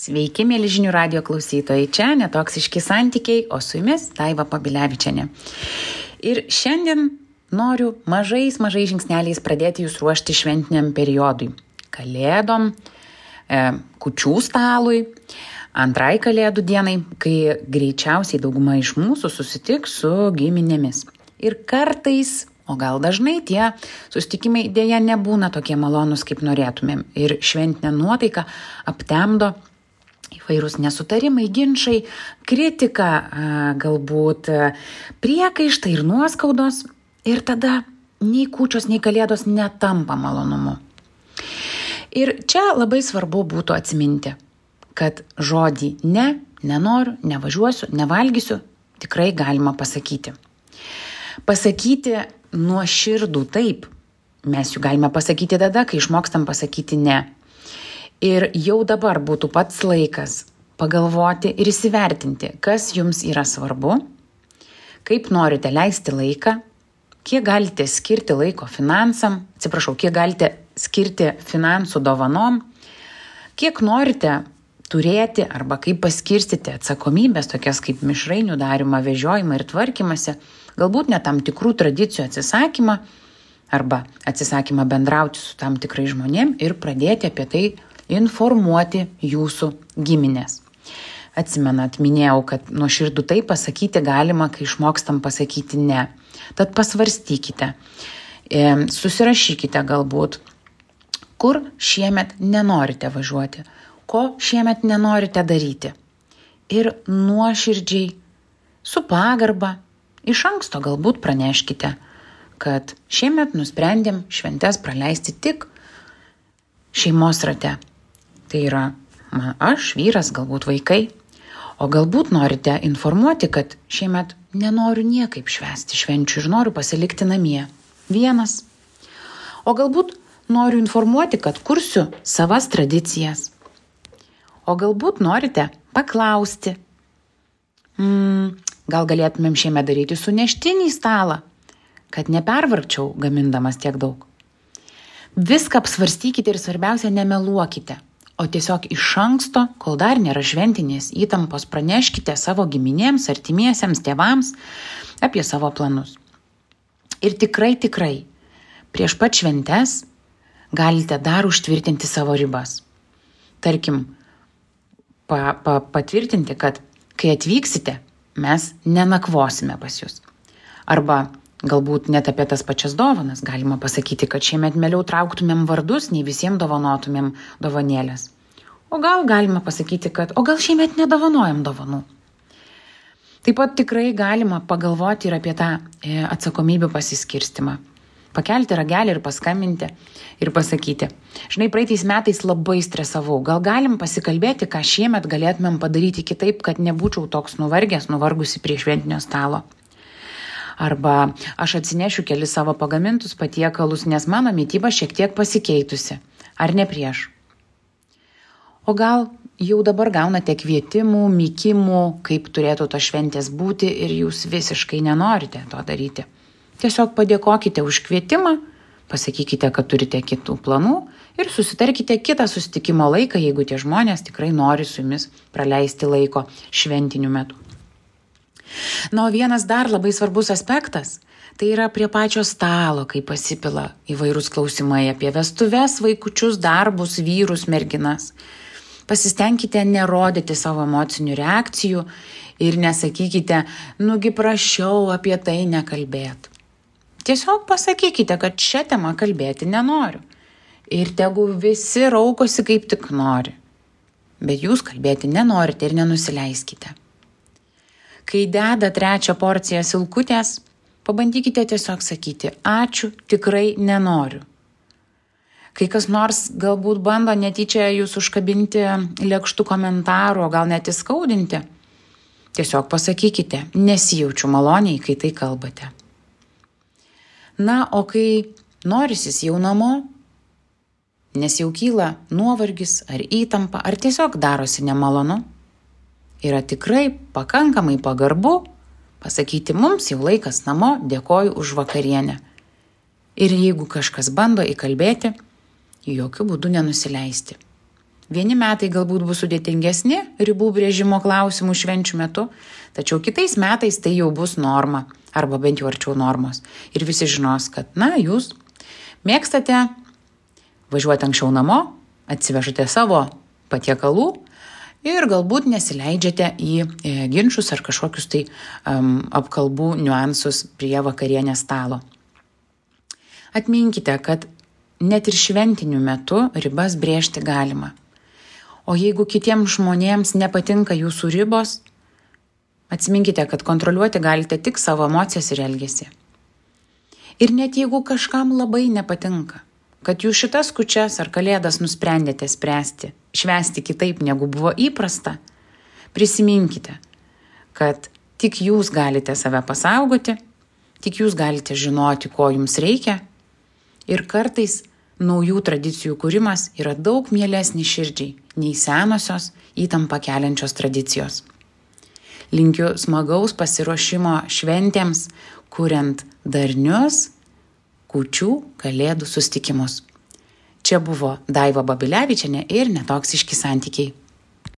Sveiki, mėlyžinių radio klausytojai. Čia netoksiški santykiai, o su jumis Taiva Pabilevičiane. Ir šiandien noriu mažais, mažais žingsneliais pradėti jūs ruošti šventiniam periodui. Kalėdom, e, kučių stalui, antrai kalėdų dienai, kai greičiausiai dauguma iš mūsų susitiks su giminėmis. Ir kartais o gal dažnai tie susitikimai dėja nebūna tokie malonūs, kaip norėtumėm. Ir šventinę nuotaiką aptemdo įvairūs nesutarimai, ginčiai, kritika, galbūt priekaištai ir nuoskaudos. Ir tada nei kūčios, nei kalėdos netampa malonumu. Ir čia labai svarbu būtų atsiminti, kad žodį ne, nenoriu, nevažiuosiu, nevalgysiu tikrai galima pasakyti. Pasakyti nuoširdų taip. Mes jų galime pasakyti tada, kai išmokstam pasakyti ne. Ir jau dabar būtų pats laikas pagalvoti ir įsivertinti, kas jums yra svarbu, kaip norite leisti laiką, kiek galite skirti laiko finansam, atsiprašau, kiek galite skirti finansų dovanom, kiek norite turėti arba kaip paskirstyti atsakomybės, tokias kaip mišrainių darimą, vežiojimą ir tvarkymasi galbūt net tam tikrų tradicijų atsisakymą arba atsisakymą bendrauti su tam tikrai žmonėm ir pradėti apie tai informuoti jūsų giminės. Atsimenat, minėjau, kad nuo širdų tai pasakyti galima, kai išmokstam pasakyti ne. Tad pasvarstykite, e, susirašykite galbūt, kur šiemet nenorite važiuoti, ko šiemet nenorite daryti. Ir nuoširdžiai, su pagarba Iš anksto galbūt praneškite, kad šiemet nusprendėm šventes praleisti tik šeimos rate. Tai yra man, aš, vyras, galbūt vaikai. O galbūt norite informuoti, kad šiemet nenoriu niekaip švęsti švenčių ir noriu pasilikti namie. Vienas. O galbūt noriu informuoti, kad kursiu savas tradicijas. O galbūt norite paklausti. Mm, Gal galėtumėm šiemet daryti suneštinį stalą, kad nepervargčiau gamindamas tiek daug. Viską apsvarstykite ir svarbiausia nemeluokite, o tiesiog iš anksto, kol dar nėra šventinės įtampos, praneškite savo giminėms, artimiesiems, tėvams apie savo planus. Ir tikrai, tikrai, prieš pat šventes galite dar užtvirtinti savo ribas. Tarkim, pa, pa, patvirtinti, kad kai atvyksite, mes nenakvosime pas jūs. Arba galbūt net apie tas pačias dovanas galima pasakyti, kad šiemet mieliau trauktumėm vardus, nei visiems dovanotumėm dovanėlės. O gal galima pasakyti, kad o gal šiemet nedovanojam dovanų. Taip pat tikrai galima pagalvoti ir apie tą e, atsakomybių pasiskirstimą pakelti ragelį ir paskambinti ir pasakyti. Žinai, praeitais metais labai stresavau, gal galim pasikalbėti, ką šiemet galėtumėm padaryti kitaip, kad nebūčiau toks nuvargęs, nuvargusi prie šventinio stalo. Arba aš atsinešiu keli savo pagamintus patiekalus, nes mano mytyba šiek tiek pasikeitusi. Ar ne prieš? O gal jau dabar gaunate kvietimų, mykimų, kaip turėtų to šventės būti ir jūs visiškai nenorite to daryti. Tiesiog padėkokite už kvietimą, pasakykite, kad turite kitų planų ir susitarkite kitą susitikimo laiką, jeigu tie žmonės tikrai nori su jumis praleisti laiko šventiniu metu. Na, o vienas dar labai svarbus aspektas - tai yra prie pačio stalo, kai pasipila įvairūs klausimai apie vestuves, vaikučius, darbus, vyrus, merginas. Pasistengkite nerodyti savo emocinių reakcijų ir nesakykite, nugi prašiau apie tai nekalbėti. Tiesiog pasakykite, kad šią temą kalbėti nenoriu. Ir tegu visi raukosi kaip tik nori. Bet jūs kalbėti nenorite ir nenusileiskite. Kai deda trečią porciją silkutės, pabandykite tiesiog sakyti ačiū, tikrai nenoriu. Kai kas nors galbūt bando netyčia jūs užkabinti lėkštų komentarų, gal net įskaudinti, tiesiog pasakykite, nesijaučiu maloniai, kai tai kalbate. Na, o kai norisis jau namo, nes jau kyla nuovargis ar įtampa, ar tiesiog darosi nemalonu, yra tikrai pakankamai pagarbu pasakyti mums jau laikas namo, dėkoju už vakarienę. Ir jeigu kažkas bando įkalbėti, jokių būdų nenusileisti. Vieni metai galbūt bus sudėtingesni ribų brėžimo klausimų švenčių metu, tačiau kitais metais tai jau bus norma, arba bent jau arčiau normos. Ir visi žinos, kad, na, jūs mėgstate važiuoti anksčiau namo, atsivežate savo patiekalų ir galbūt nesileidžiate į e, ginčius ar kažkokius tai um, apkalbų niuansus prie vakarienės stalo. Atminkite, kad net ir šventiniu metu ribas brėžti galima. O jeigu kitiems žmonėms nepatinka jūsų ribos, atsiminkite, kad kontroliuoti galite tik savo emocijas ir elgesį. Ir net jeigu kažkam labai nepatinka, kad jūs šitas kučias ar kalėdas nusprendėte spręsti, švesti kitaip negu buvo įprasta, prisiminkite, kad tik jūs galite save pasaugoti, tik jūs galite žinoti, ko jums reikia ir kartais naujų tradicijų kūrimas yra daug mielesnis širdžiai nei senosios įtampą keliančios tradicijos. Linkiu smagaus pasiruošimo šventėms, kuriant darnius kučių kalėdų sustikimus. Čia buvo Daiva Babilevičiane ir netoksiški santykiai.